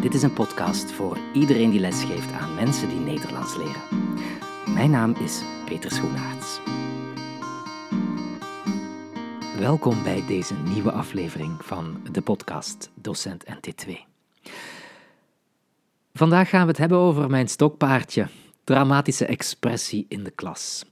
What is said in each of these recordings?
Dit is een podcast voor iedereen die lesgeeft aan mensen die Nederlands leren. Mijn naam is Peter Schoenaerts. Welkom bij deze nieuwe aflevering van de podcast Docent NT2. Vandaag gaan we het hebben over mijn stokpaardje, dramatische expressie in de klas.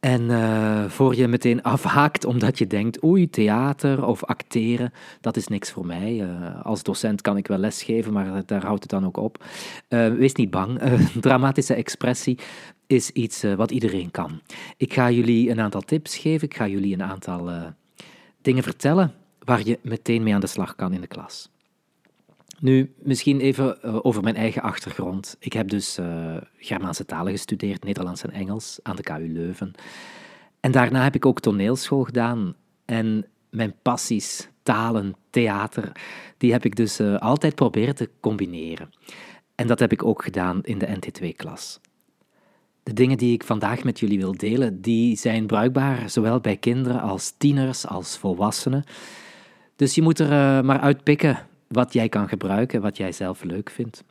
En uh, voor je meteen afhaakt omdat je denkt, oei, theater of acteren, dat is niks voor mij. Uh, als docent kan ik wel lesgeven, maar daar houdt het dan ook op. Uh, wees niet bang, dramatische expressie is iets wat iedereen kan. Ik ga jullie een aantal tips geven, ik ga jullie een aantal dingen vertellen waar je meteen mee aan de slag kan in de klas. Nu, misschien even uh, over mijn eigen achtergrond. Ik heb dus uh, Germaanse talen gestudeerd, Nederlands en Engels, aan de KU Leuven. En daarna heb ik ook toneelschool gedaan. En mijn passies, talen, theater, die heb ik dus uh, altijd proberen te combineren. En dat heb ik ook gedaan in de NT2-klas. De dingen die ik vandaag met jullie wil delen, die zijn bruikbaar zowel bij kinderen als tieners als volwassenen. Dus je moet er maar uitpikken wat jij kan gebruiken, wat jij zelf leuk vindt.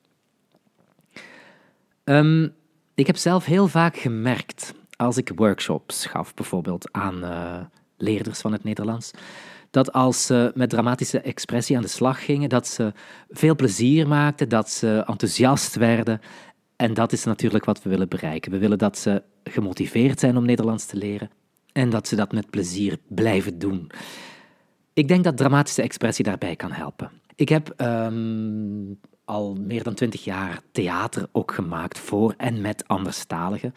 Um, ik heb zelf heel vaak gemerkt, als ik workshops gaf, bijvoorbeeld aan uh, leerders van het Nederlands, dat als ze met dramatische expressie aan de slag gingen, dat ze veel plezier maakten, dat ze enthousiast werden. En dat is natuurlijk wat we willen bereiken. We willen dat ze gemotiveerd zijn om Nederlands te leren en dat ze dat met plezier blijven doen. Ik denk dat dramatische expressie daarbij kan helpen. Ik heb um, al meer dan twintig jaar theater ook gemaakt voor en met anderstaligen.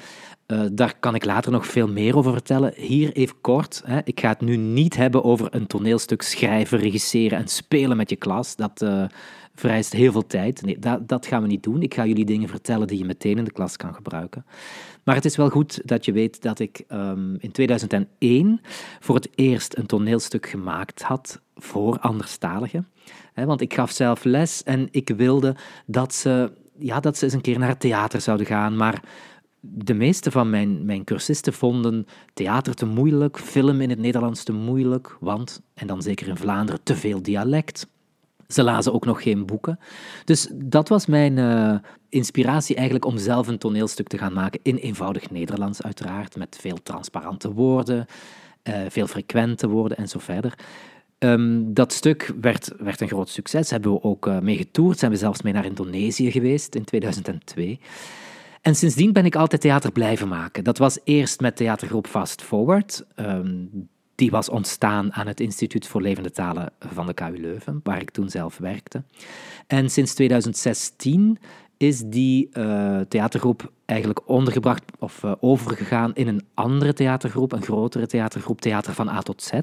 Uh, daar kan ik later nog veel meer over vertellen. Hier even kort. Hè. Ik ga het nu niet hebben over een toneelstuk schrijven, regisseren en spelen met je klas. Dat uh, vereist heel veel tijd. Nee, dat, dat gaan we niet doen. Ik ga jullie dingen vertellen die je meteen in de klas kan gebruiken. Maar het is wel goed dat je weet dat ik um, in 2001 voor het eerst een toneelstuk gemaakt had voor anderstaligen. Want ik gaf zelf les en ik wilde dat ze, ja, dat ze eens een keer naar het theater zouden gaan. Maar de meeste van mijn, mijn cursisten vonden theater te moeilijk, film in het Nederlands te moeilijk, want, en dan zeker in Vlaanderen, te veel dialect. Ze lazen ook nog geen boeken. Dus dat was mijn uh, inspiratie eigenlijk om zelf een toneelstuk te gaan maken. In eenvoudig Nederlands, uiteraard, met veel transparante woorden, uh, veel frequente woorden en zo verder. Um, dat stuk werd, werd een groot succes. Hebben we ook uh, mee getoerd. Zijn we zelfs mee naar Indonesië geweest in 2002. En sindsdien ben ik altijd theater blijven maken. Dat was eerst met theatergroep Fast Forward. Um, die was ontstaan aan het Instituut voor Levende Talen van de KU Leuven, waar ik toen zelf werkte. En sinds 2016 is die uh, theatergroep eigenlijk ondergebracht of uh, overgegaan in een andere theatergroep, een grotere theatergroep, Theater van A tot Z. Uh,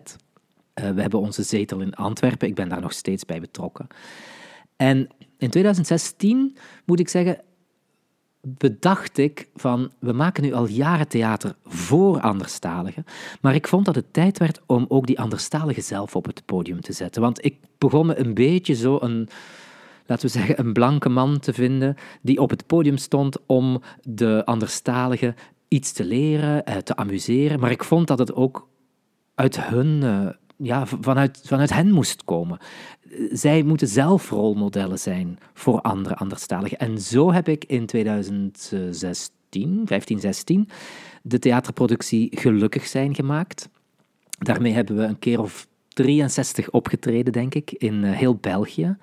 we hebben onze zetel in Antwerpen, ik ben daar nog steeds bij betrokken. En in 2016, moet ik zeggen, bedacht ik van, we maken nu al jaren theater voor anderstaligen, maar ik vond dat het tijd werd om ook die anderstaligen zelf op het podium te zetten. Want ik begon me een beetje zo een, laten we zeggen, een blanke man te vinden die op het podium stond om de anderstaligen iets te leren, eh, te amuseren, maar ik vond dat het ook uit hun eh, ja, vanuit, vanuit hen moest komen. Zij moeten zelf rolmodellen zijn voor andere anderstaligen. En zo heb ik in 2016, 15, 16, de theaterproductie Gelukkig zijn gemaakt. Daarmee hebben we een keer of 63 opgetreden, denk ik, in eh, heel België.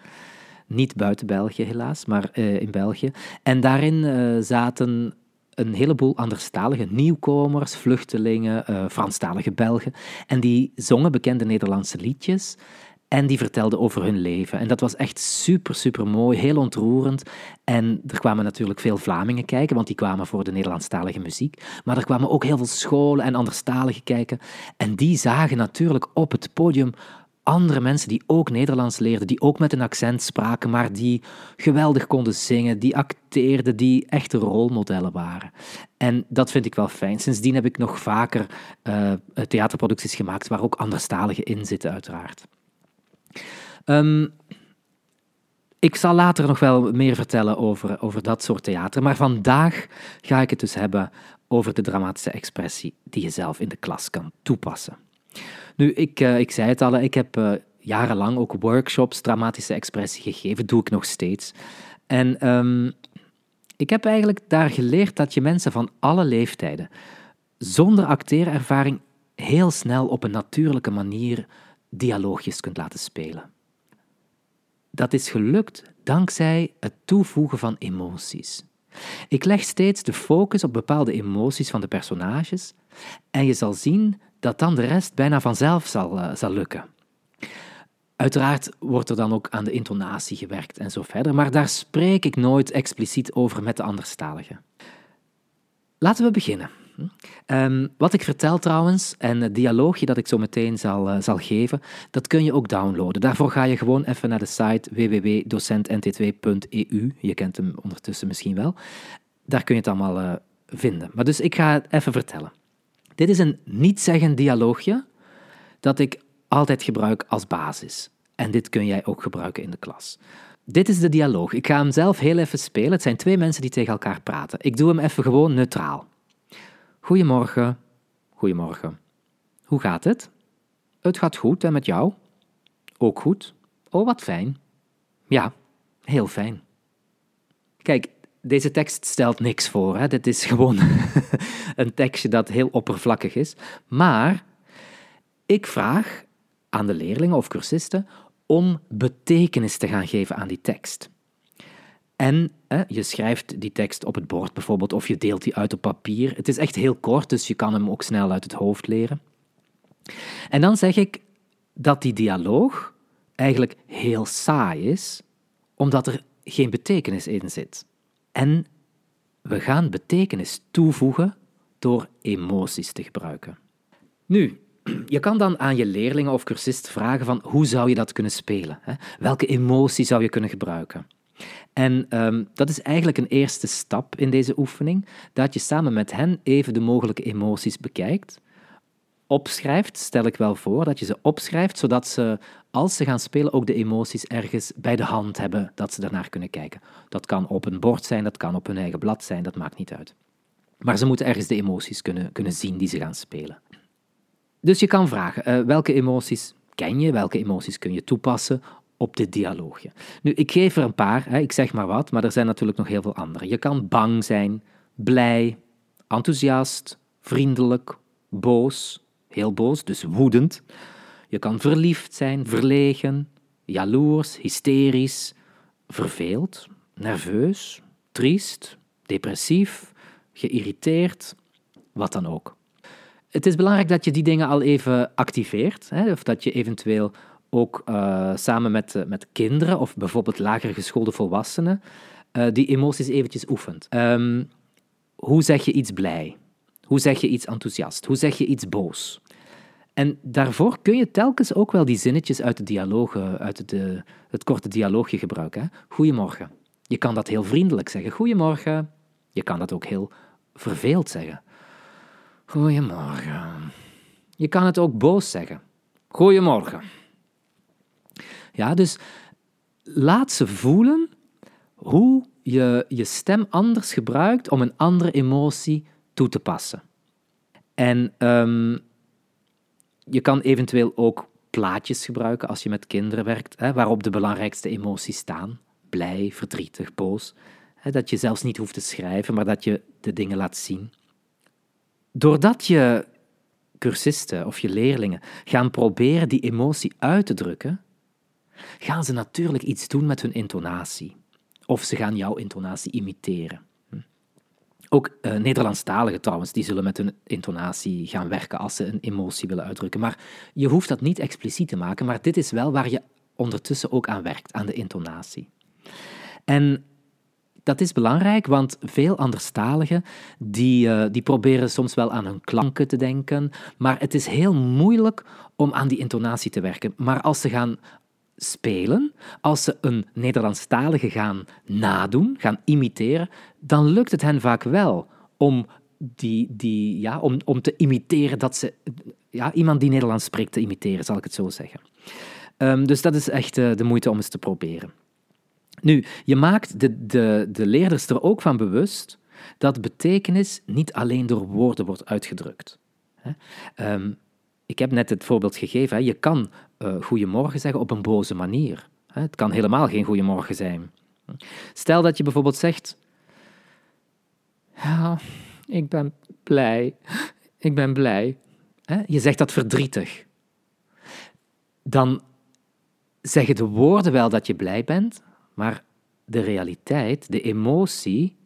Niet buiten België helaas, maar uh, in België. En daarin uh, zaten een heleboel anderstalige nieuwkomers, vluchtelingen, uh, Franstalige Belgen. En die zongen bekende Nederlandse liedjes. En die vertelden over hun leven. En dat was echt super, super mooi, heel ontroerend. En er kwamen natuurlijk veel Vlamingen kijken, want die kwamen voor de Nederlandstalige muziek. Maar er kwamen ook heel veel scholen en anderstaligen kijken. En die zagen natuurlijk op het podium andere mensen die ook Nederlands leerden, die ook met een accent spraken, maar die geweldig konden zingen, die acteerden, die echte rolmodellen waren. En dat vind ik wel fijn. Sindsdien heb ik nog vaker uh, theaterproducties gemaakt waar ook anderstaligen in zitten, uiteraard. Um, ik zal later nog wel meer vertellen over, over dat soort theater, maar vandaag ga ik het dus hebben over de dramatische expressie die je zelf in de klas kan toepassen. Nu, ik, uh, ik zei het al, ik heb uh, jarenlang ook workshops dramatische expressie gegeven, doe ik nog steeds. En ehm, ik heb eigenlijk daar geleerd dat je mensen van alle leeftijden zonder acteerervaring heel snel op een natuurlijke manier dialoogjes kunt laten spelen. Dat is gelukt dankzij het toevoegen van emoties. Ik leg steeds de focus op bepaalde emoties van de personages en je zal zien dat dan de rest bijna vanzelf zal, uh, zal lukken. Uiteraard wordt er dan ook aan de intonatie gewerkt en zo verder, maar daar spreek ik nooit expliciet over met de anderstaligen. Laten we beginnen. Um, wat ik vertel trouwens, en het dialoogje dat ik zo meteen zal, uh, zal geven, dat kun je ook downloaden. Daarvoor ga je gewoon even naar de site www.docentnt2.eu. Je kent hem ondertussen misschien wel. Daar kun je het allemaal uh, vinden. Maar dus ik ga het even vertellen. Dit is een niet-zeggend dialoogje dat ik altijd gebruik als basis. En dit kun jij ook gebruiken in de klas. Dit is de dialoog. Ik ga hem zelf heel even spelen. Het zijn twee mensen die tegen elkaar praten. Ik doe hem even gewoon neutraal. Goedemorgen. Goedemorgen. Hoe gaat het? Het gaat goed en met jou? Ook goed. Oh, wat fijn. Ja, heel fijn. Kijk, deze tekst stelt niks voor. Hè? Dit is gewoon een tekstje dat heel oppervlakkig is. Maar ik vraag aan de leerlingen of cursisten om betekenis te gaan geven aan die tekst. En je schrijft die tekst op het bord bijvoorbeeld, of je deelt die uit op papier. Het is echt heel kort, dus je kan hem ook snel uit het hoofd leren. En dan zeg ik dat die dialoog eigenlijk heel saai is, omdat er geen betekenis in zit. En we gaan betekenis toevoegen door emoties te gebruiken. Nu, je kan dan aan je leerlingen of cursist vragen van hoe zou je dat kunnen spelen? Welke emotie zou je kunnen gebruiken? En ehm, dat is eigenlijk een eerste stap in deze oefening, dat je samen met hen even de mogelijke emoties bekijkt. Opschrijft, stel ik wel voor, dat je ze opschrijft, zodat ze, als ze gaan spelen, ook de emoties ergens bij de hand hebben, dat ze daarnaar kunnen kijken. Dat kan op een bord zijn, dat kan op hun eigen blad zijn, dat maakt niet uit. Maar ze moeten ergens de emoties kunnen, kunnen zien die ze gaan spelen. Dus je kan vragen, uh, welke emoties ken je, welke emoties kun je toepassen op dit dialoogje. Nu, ik geef er een paar, hè, ik zeg maar wat, maar er zijn natuurlijk nog heel veel andere. Je kan bang zijn, blij, enthousiast, vriendelijk, boos, heel boos, dus woedend. Je kan verliefd zijn, verlegen, jaloers, hysterisch, verveeld, nerveus, triest, depressief, geïrriteerd, wat dan ook. Het is belangrijk dat je die dingen al even activeert, hè, of dat je eventueel ook uh, samen met, uh, met kinderen of bijvoorbeeld lager geschoolde volwassenen uh, die emoties eventjes oefent. Um, hoe zeg je iets blij? Hoe zeg je iets enthousiast? Hoe zeg je iets boos? En daarvoor kun je telkens ook wel die zinnetjes uit de dialoog, uit de, het korte dialoogje gebruiken. Hè? Goedemorgen. Je kan dat heel vriendelijk zeggen. Goedemorgen. Je kan dat ook heel verveeld zeggen. Goedemorgen. Je kan het ook boos zeggen. Goedemorgen. Ja, dus laat ze voelen hoe je je stem anders gebruikt om een andere emotie toe te passen. En um, je kan eventueel ook plaatjes gebruiken als je met kinderen werkt, hè, waarop de belangrijkste emoties staan. Blij, verdrietig, boos. Hè, dat je zelfs niet hoeft te schrijven, maar dat je de dingen laat zien. Doordat je cursisten of je leerlingen gaan proberen die emotie uit te drukken, gaan ze natuurlijk iets doen met hun intonatie. Of ze gaan jouw intonatie imiteren. Ook uh, Nederlandstaligen trouwens, die zullen met hun intonatie gaan werken als ze een emotie willen uitdrukken. Maar je hoeft dat niet expliciet te maken, maar dit is wel waar je ondertussen ook aan werkt, aan de intonatie. En dat is belangrijk, want veel anderstaligen die, uh, die proberen soms wel aan hun klanken te denken, maar het is heel moeilijk om aan die intonatie te werken. Maar als ze gaan spelen, als ze een Nederlandstalige gaan nadoen, gaan imiteren, dan lukt het hen vaak wel om, die, die, ja, om, om te imiteren dat ze... Ja, iemand die Nederlands spreekt te imiteren, zal ik het zo zeggen. Um, dus dat is echt uh, de moeite om eens te proberen. Nu, je maakt de, de, de leerders er ook van bewust dat betekenis niet alleen door woorden wordt uitgedrukt. Um, ik heb net het voorbeeld gegeven, je kan uh, goedemorgen zeggen op een boze manier. Het kan helemaal geen goedemorgen zijn. Stel dat je bijvoorbeeld zegt: Ja, ik ben blij. Ik ben blij. Je zegt dat verdrietig. Dan zeggen de woorden wel dat je blij bent, maar de realiteit, de emotie,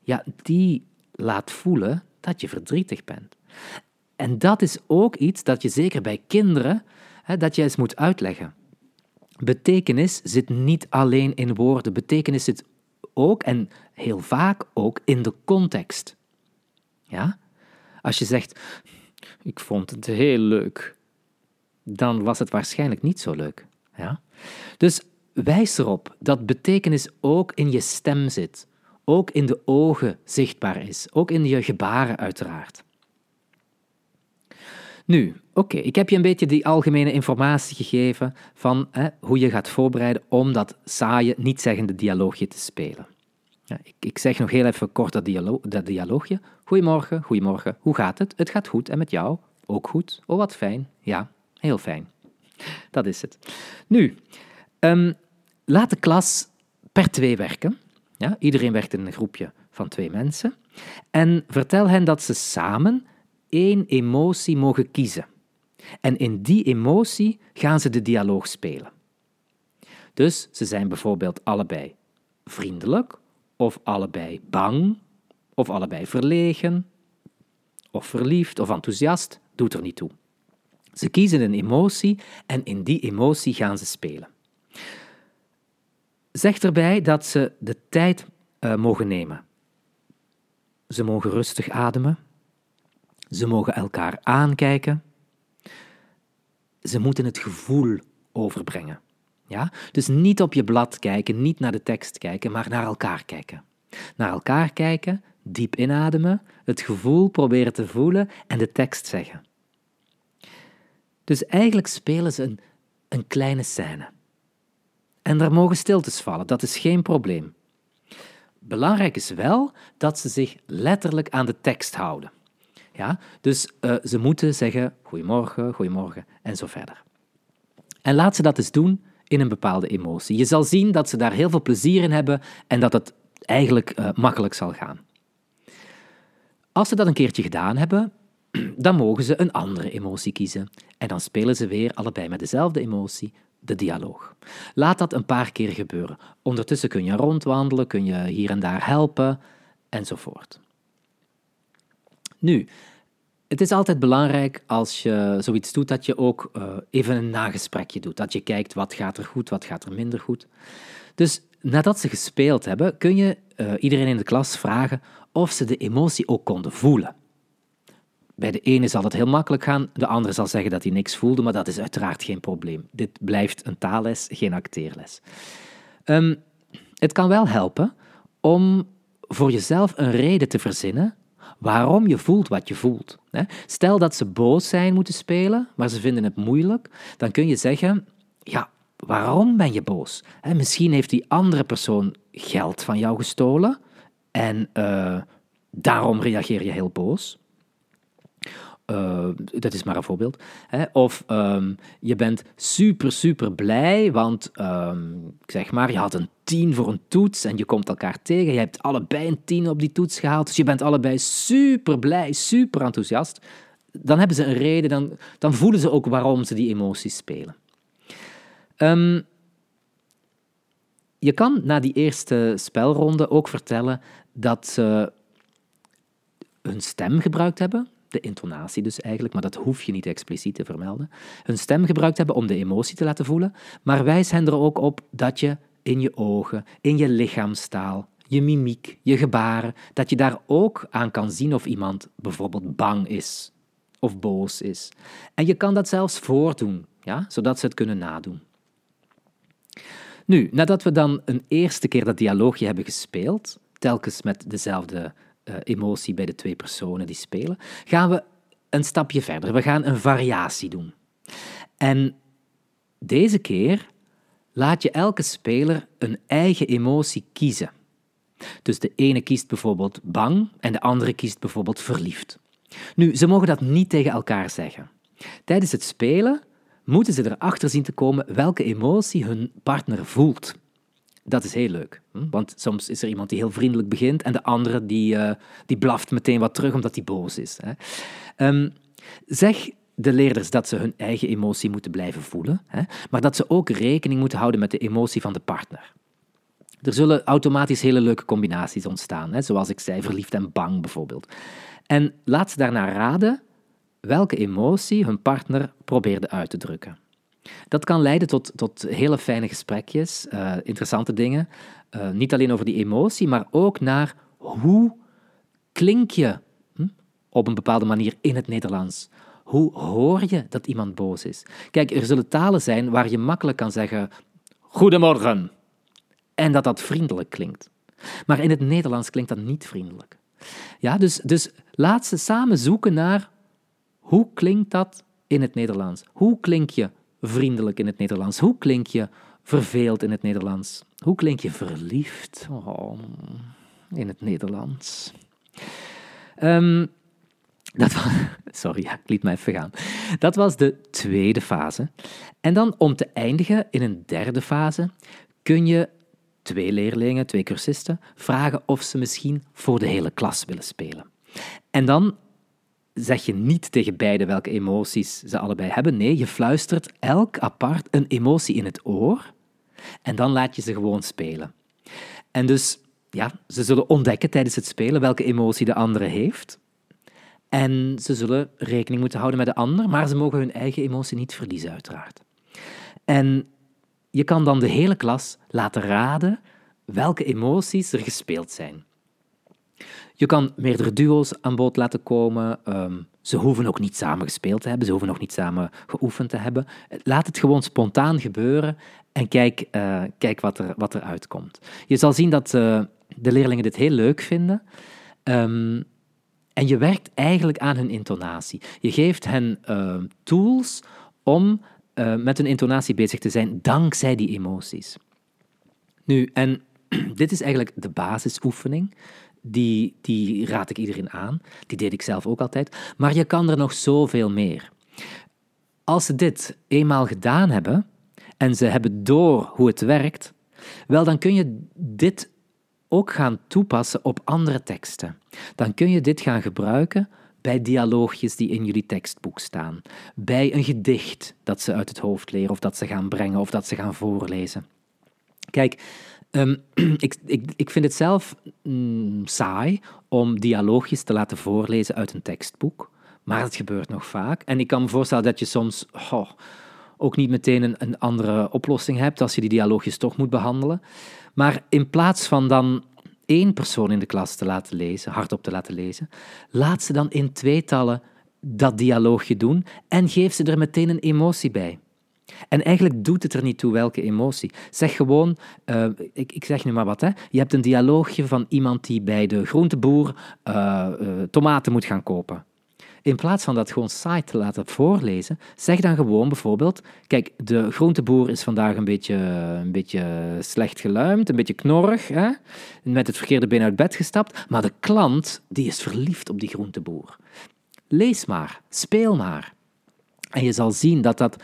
ja, die laat voelen dat je verdrietig bent. En dat is ook iets dat je zeker bij kinderen, dat je eens moet uitleggen. Betekenis zit niet alleen in woorden, betekenis zit ook en heel vaak ook in de context. Ja? Als je zegt, ik vond het heel leuk, dan was het waarschijnlijk niet zo leuk. Ja? Dus wijs erop dat betekenis ook in je stem zit, ook in de ogen zichtbaar is, ook in je gebaren uiteraard. Nu, oké, ik heb je een beetje die algemene informatie gegeven van hè, hoe je gaat voorbereiden om dat saaie, niet-zeggende dialoogje te spelen. Ja, ik, ik, zeg nog heel even kort dat, dat dialoogje. Goedemorgen, goedemorgen, hoe gaat het? Het gaat goed en met jou? Ook goed? Oh, wat fijn. Ja, heel fijn. Dat is het. Nu, um, laat de klas per twee werken. Ja, iedereen werkt in een groepje van twee mensen. En vertel hen dat ze samen één emotie mogen kiezen. En in die emotie gaan ze de dialoog spelen. Dus ze zijn bijvoorbeeld allebei vriendelijk, of allebei bang, of allebei verlegen, of verliefd of enthousiast, doet er niet toe. Ze kiezen een emotie en in die emotie gaan ze spelen. Zeg erbij dat ze de tijd uh, mogen nemen. Ze mogen rustig ademen. Ze mogen elkaar aankijken. Ze moeten het gevoel overbrengen. Ja? Dus niet op je blad kijken, niet naar de tekst kijken, maar naar elkaar kijken. Naar elkaar kijken, diep inademen, het gevoel proberen te voelen en de tekst zeggen. Dus eigenlijk spelen ze een, een kleine scène. En daar mogen stiltes vallen, dat is geen probleem. Belangrijk is wel dat ze zich letterlijk aan de tekst houden. Ja? Dus uh, ze moeten zeggen goedemorgen, goedemorgen en zo verder. En laat ze dat eens doen in een bepaalde emotie. Je zal zien dat ze daar heel veel plezier in hebben en dat het eigenlijk uh, makkelijk zal gaan. Als ze dat een keertje gedaan hebben, dan mogen ze een andere emotie kiezen. En dan spelen ze weer allebei met dezelfde emotie de dialoog. Laat dat een paar keer gebeuren. Ondertussen kun je rondwandelen, kun je hier en daar helpen, enzovoort. Nu, het is altijd belangrijk als je zoiets doet dat je ook uh, even een nagesprekje doet. Dat je kijkt wat gaat er goed, wat gaat er minder goed. Dus nadat ze gespeeld hebben, kun je uh, iedereen in de klas vragen of ze de emotie ook konden voelen. Bij de ene zal het heel makkelijk gaan, de andere zal zeggen dat hij niks voelde, maar dat is uiteraard geen probleem. Dit blijft een taalles, geen acteerles. Um, het kan wel helpen om voor jezelf een reden te verzinnen waarom je voelt wat je voelt. Stel dat ze boos zijn moeten spelen, maar ze vinden het moeilijk, dan kun je zeggen: Ja, waarom ben je boos? Misschien heeft die andere persoon geld van jou gestolen en uh, daarom reageer je heel boos. Uh, dat is maar een voorbeeld. Hè? Of um, je bent super, super blij, want um, zeg maar, je had een tien voor een toets en je komt elkaar tegen. Je hebt allebei een tien op die toets gehaald, dus je bent allebei super blij, super enthousiast. Dan hebben ze een reden, dan, dan voelen ze ook waarom ze die emoties spelen. Um, je kan na die eerste spelronde ook vertellen dat ze hun stem gebruikt hebben de intonatie dus eigenlijk, maar dat hoef je niet expliciet te vermelden, hun stem gebruikt hebben om de emotie te laten voelen, maar wijs hen er ook op dat je in je ogen, in je lichaamstaal, je mimiek, je gebaren, dat je daar ook aan kan zien of iemand bijvoorbeeld bang is of boos is. En je kan dat zelfs voordoen, ja, zodat ze het kunnen nadoen. Nu, nadat we dan een eerste keer dat dialoogje hebben gespeeld, telkens met dezelfde emotie bij de twee personen die spelen, gaan we een stapje verder. We gaan een variatie doen. En deze keer laat je elke speler een eigen emotie kiezen. Dus de ene kiest bijvoorbeeld bang en de andere kiest bijvoorbeeld verliefd. Nu, ze mogen dat niet tegen elkaar zeggen. Tijdens het spelen moeten ze erachter zien te komen welke emotie hun partner voelt. Dat is heel leuk. hm? Want soms is er iemand die heel vriendelijk begint en de andere die, eh, die blaft meteen wat terug omdat hij boos is. Hè. Ehm, zeg de leerders dat ze hun eigen emotie moeten blijven voelen, hè, maar dat ze ook rekening moeten houden met de emotie van de partner. Er zullen automatisch hele leuke combinaties ontstaan, hè, zoals ik zei, verliefd en bang bijvoorbeeld. En laat ze daarna raden welke emotie hun partner probeerde uit te drukken. Dat kan leiden tot, tot hele fijne gesprekjes, eh, interessante dingen. Eh, niet alleen over die emotie, maar ook naar hoe klink je hm, op een bepaalde manier in het Nederlands. Hoe hoor je dat iemand boos is? Kijk, er zullen talen zijn waar je makkelijk kan zeggen goedemorgen en dat dat vriendelijk klinkt. Maar in het Nederlands klinkt dat niet vriendelijk. Ja, dus, dus laat ze samen zoeken naar hoe klinkt dat in het Nederlands? Hoe klink je vriendelijk in het Nederlands? Hoe klink je verveeld in het Nederlands? Hoe klink je verliefd oh, in het Nederlands? Ehm, dat was, sorry, ik liet me even gaan. Dat was de tweede fase. En dan om te eindigen in een derde fase kun je twee leerlingen, twee cursisten, vragen of ze misschien voor de hele klas willen spelen. En dan zeg je niet tegen beide welke emoties ze allebei hebben. Nee, je fluistert elk apart een emotie in het oor en dan laat je ze gewoon spelen. En dus, ja, ze zullen ontdekken tijdens het spelen welke emotie de andere heeft. En ze zullen rekening moeten houden met de ander, maar ze mogen hun eigen emotie niet verliezen, uiteraard. En je kan dan de hele klas laten raden welke emoties er gespeeld zijn. Je kan meerdere duo's aan bod laten komen. Ehm, ze hoeven ook niet samen gespeeld te hebben, ze hoeven ook niet samen geoefend te hebben. Laat het gewoon spontaan gebeuren en kijk, uh, kijk wat, er, wat er uitkomt. Je zal zien dat uh, de leerlingen dit heel leuk vinden. Um, en je werkt eigenlijk aan hun intonatie. Je geeft hen uh, tools om met hun intonatie bezig te zijn, dankzij die emoties. Nu, en dit is eigenlijk de basisoefening die, die raad ik iedereen aan. Die deed ik zelf ook altijd. Maar je kan er nog zoveel meer. Als ze dit eenmaal gedaan hebben en ze hebben door hoe het werkt, wel dan kun je dit ook gaan toepassen op andere teksten. Dan kun je dit gaan gebruiken bij dialoogjes die in jullie tekstboek staan, bij een gedicht dat ze uit het hoofd leren of dat ze gaan brengen of dat ze gaan voorlezen. Kijk, Um, ik, ik, ik vind het zelf mm, saai om dialoogjes te laten voorlezen uit een tekstboek, maar het gebeurt nog vaak. En ik kan me voorstellen dat je soms ook niet meteen een, een andere oplossing hebt als je die dialoogjes toch moet behandelen. Maar in plaats van dan één persoon in de klas te laten lezen, hardop te laten lezen, laat ze dan in tweetallen dat dialoogje doen en geef ze er meteen een emotie bij. En eigenlijk doet het er niet toe welke emotie. Zeg gewoon, uh, ik, ik, zeg nu maar wat, hè. je hebt een dialoogje van iemand die bij de groenteboer uh, uh, tomaten moet gaan kopen. In plaats van dat gewoon saai te laten voorlezen, zeg dan gewoon bijvoorbeeld: Kijk, de groenteboer is vandaag een beetje, een beetje slecht geluimd, een beetje knorrig, hè? met het verkeerde been uit bed gestapt, maar de klant die is verliefd op die groenteboer. Lees maar, speel maar. En je zal zien dat dat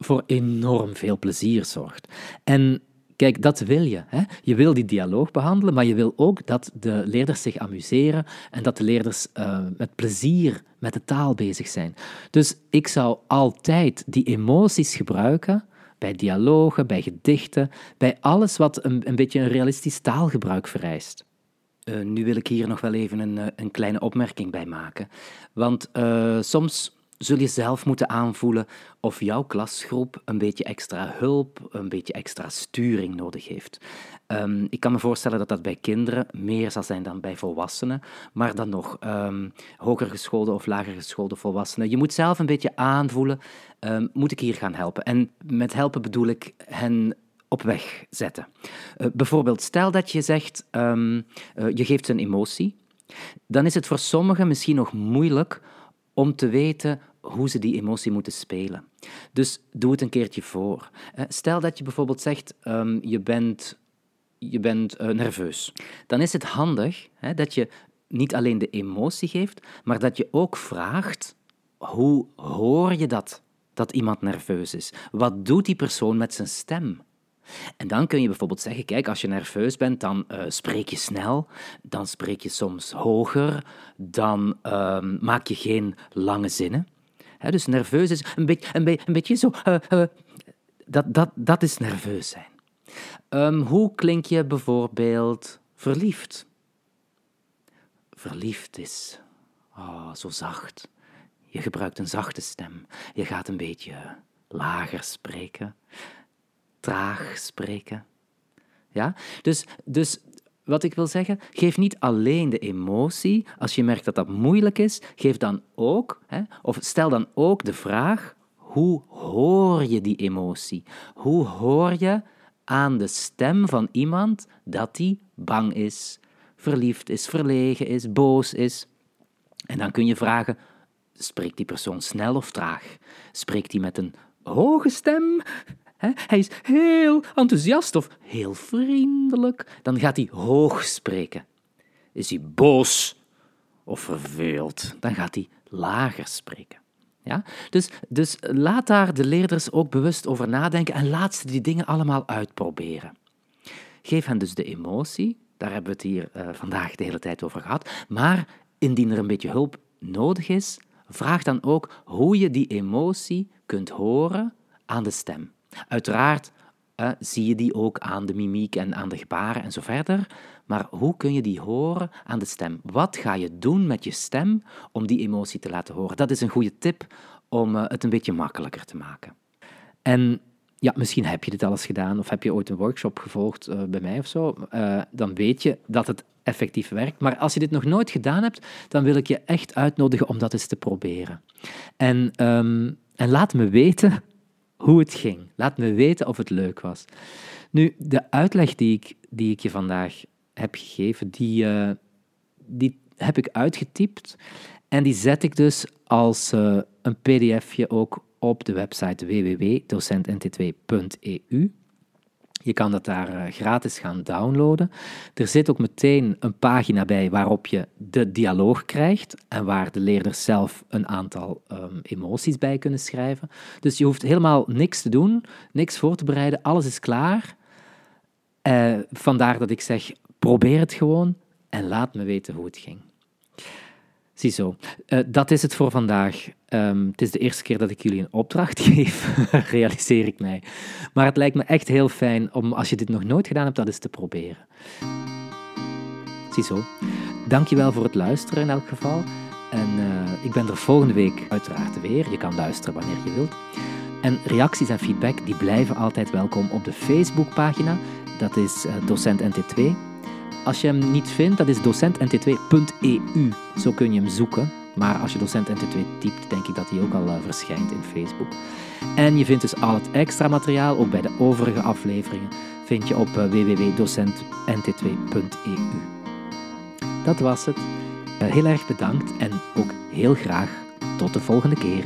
voor enorm veel plezier zorgt. En kijk, dat wil je. Hè? Je wil die dialoog behandelen, maar je wil ook dat de leerders zich amuseren en dat de leerders uh, met plezier met de taal bezig zijn. Dus ik zou altijd die emoties gebruiken bij dialogen, bij gedichten, bij alles wat een, een beetje een realistisch taalgebruik vereist. Uh, nu wil ik hier nog wel even een, eh, een kleine opmerking bij maken. Want soms zul je zelf moeten aanvoelen of jouw klasgroep een beetje extra hulp, een beetje extra sturing nodig heeft. Um, ik kan me voorstellen dat dat bij kinderen meer zal zijn dan bij volwassenen, maar dan nog um, hoger of lager geschoolde volwassenen. Je moet zelf een beetje aanvoelen, um, moet ik hier gaan helpen? En met helpen bedoel ik hen op weg zetten. Uh, bijvoorbeeld, stel dat je zegt, uh, je geeft een emotie, dan is het voor sommigen misschien nog moeilijk om te weten hoe ze die emotie moeten spelen. Dus doe het een keertje voor. Stel dat je bijvoorbeeld zegt, um, je bent, je bent uh, nerveus. Dan is het handig hè, dat je niet alleen de emotie geeft, maar dat je ook vraagt, hoe hoor je dat? dat iemand nerveus is? Wat doet die persoon met zijn stem? En dan kun je bijvoorbeeld zeggen: kijk, als je nerveus bent, dan uh, spreek je snel, dan spreek je soms hoger, dan uh, maak je geen lange zinnen. Dus nerveus is een, beetje, een, beetje zo. Uh, dat, dat, dat is nerveus zijn. Um, hoe klink je bijvoorbeeld verliefd? Verliefd is oh, zo zacht. Je gebruikt een zachte stem. Je gaat een beetje lager spreken, traag spreken. Ja? Dus, dus wat ik wil zeggen, geef niet alleen de emotie. Als je merkt dat dat moeilijk is, geef dan ook, hè, of stel dan ook de vraag: hoe hoor je die emotie? Hoe hoor je aan de stem van iemand dat die bang is, verliefd is, verlegen is, boos is? En dan kun je vragen: spreekt die persoon snel of traag? Spreekt hij met een hoge stem? Hij is heel enthousiast of heel vriendelijk. Dan gaat hij hoog spreken. Is hij boos of verveeld? Dan gaat hij lager spreken. Ja? Dus, dus laat daar de leerders ook bewust over nadenken en laat ze die dingen allemaal uitproberen. Geef hen dus de emotie, daar hebben we het hier uh, vandaag de hele tijd over gehad, maar indien er een beetje hulp nodig is, vraag dan ook hoe je die emotie kunt horen aan de stem. Uiteraard uh, zie je die ook aan de mimiek en aan de gebaren en zo verder, maar hoe kun je die horen aan de stem? Wat ga je doen met je stem om die emotie te laten horen? Dat is een goede tip om uh, het een beetje makkelijker te maken. En ja, misschien heb je dit al eens gedaan of heb je ooit een workshop gevolgd uh, bij mij of zo. Uh, dan weet je dat het effectief werkt. Maar als je dit nog nooit gedaan hebt, dan wil ik je echt uitnodigen om dat eens te proberen. En, um, en laat me weten hoe het ging. Laat me weten of het leuk was. Nu, de uitleg die ik, die ik je vandaag heb gegeven, die, uh, die heb ik uitgetypt. En die zet ik dus als uh, een pdfje ook op de website www.docentnt2.eu. Je kan dat daar uh, gratis gaan downloaden. Er zit ook meteen een pagina bij waarop je de dialoog krijgt en waar de leerders zelf een aantal um, emoties bij kunnen schrijven. Dus je hoeft helemaal niks te doen, niks voor te bereiden, alles is klaar. Uh, vandaar dat ik zeg, probeer het gewoon en laat me weten hoe het ging. Ziezo, uh, dat is het voor vandaag. Um, het is de eerste keer dat ik jullie een opdracht geef, realiseer ik mij. Maar het lijkt me echt heel fijn om, als je dit nog nooit gedaan hebt, dat eens te proberen. Ziezo, dankjewel voor het luisteren in elk geval. En uh, ik ben er volgende week uiteraard weer. Je kan luisteren wanneer je wilt. En reacties en feedback die blijven altijd welkom op de Facebookpagina. Dat is uh, docent NT2. Als je hem niet vindt, dat is docentnt2.eu. Zo kun je hem zoeken. Maar als je docent NT2 typt, denk ik dat hij ook al uh, verschijnt in Facebook. En je vindt dus al het extra materiaal, ook bij de overige afleveringen, vind je op uh, www.docentnt2.eu. Dat was het. Uh, heel erg bedankt en ook heel graag tot de volgende keer.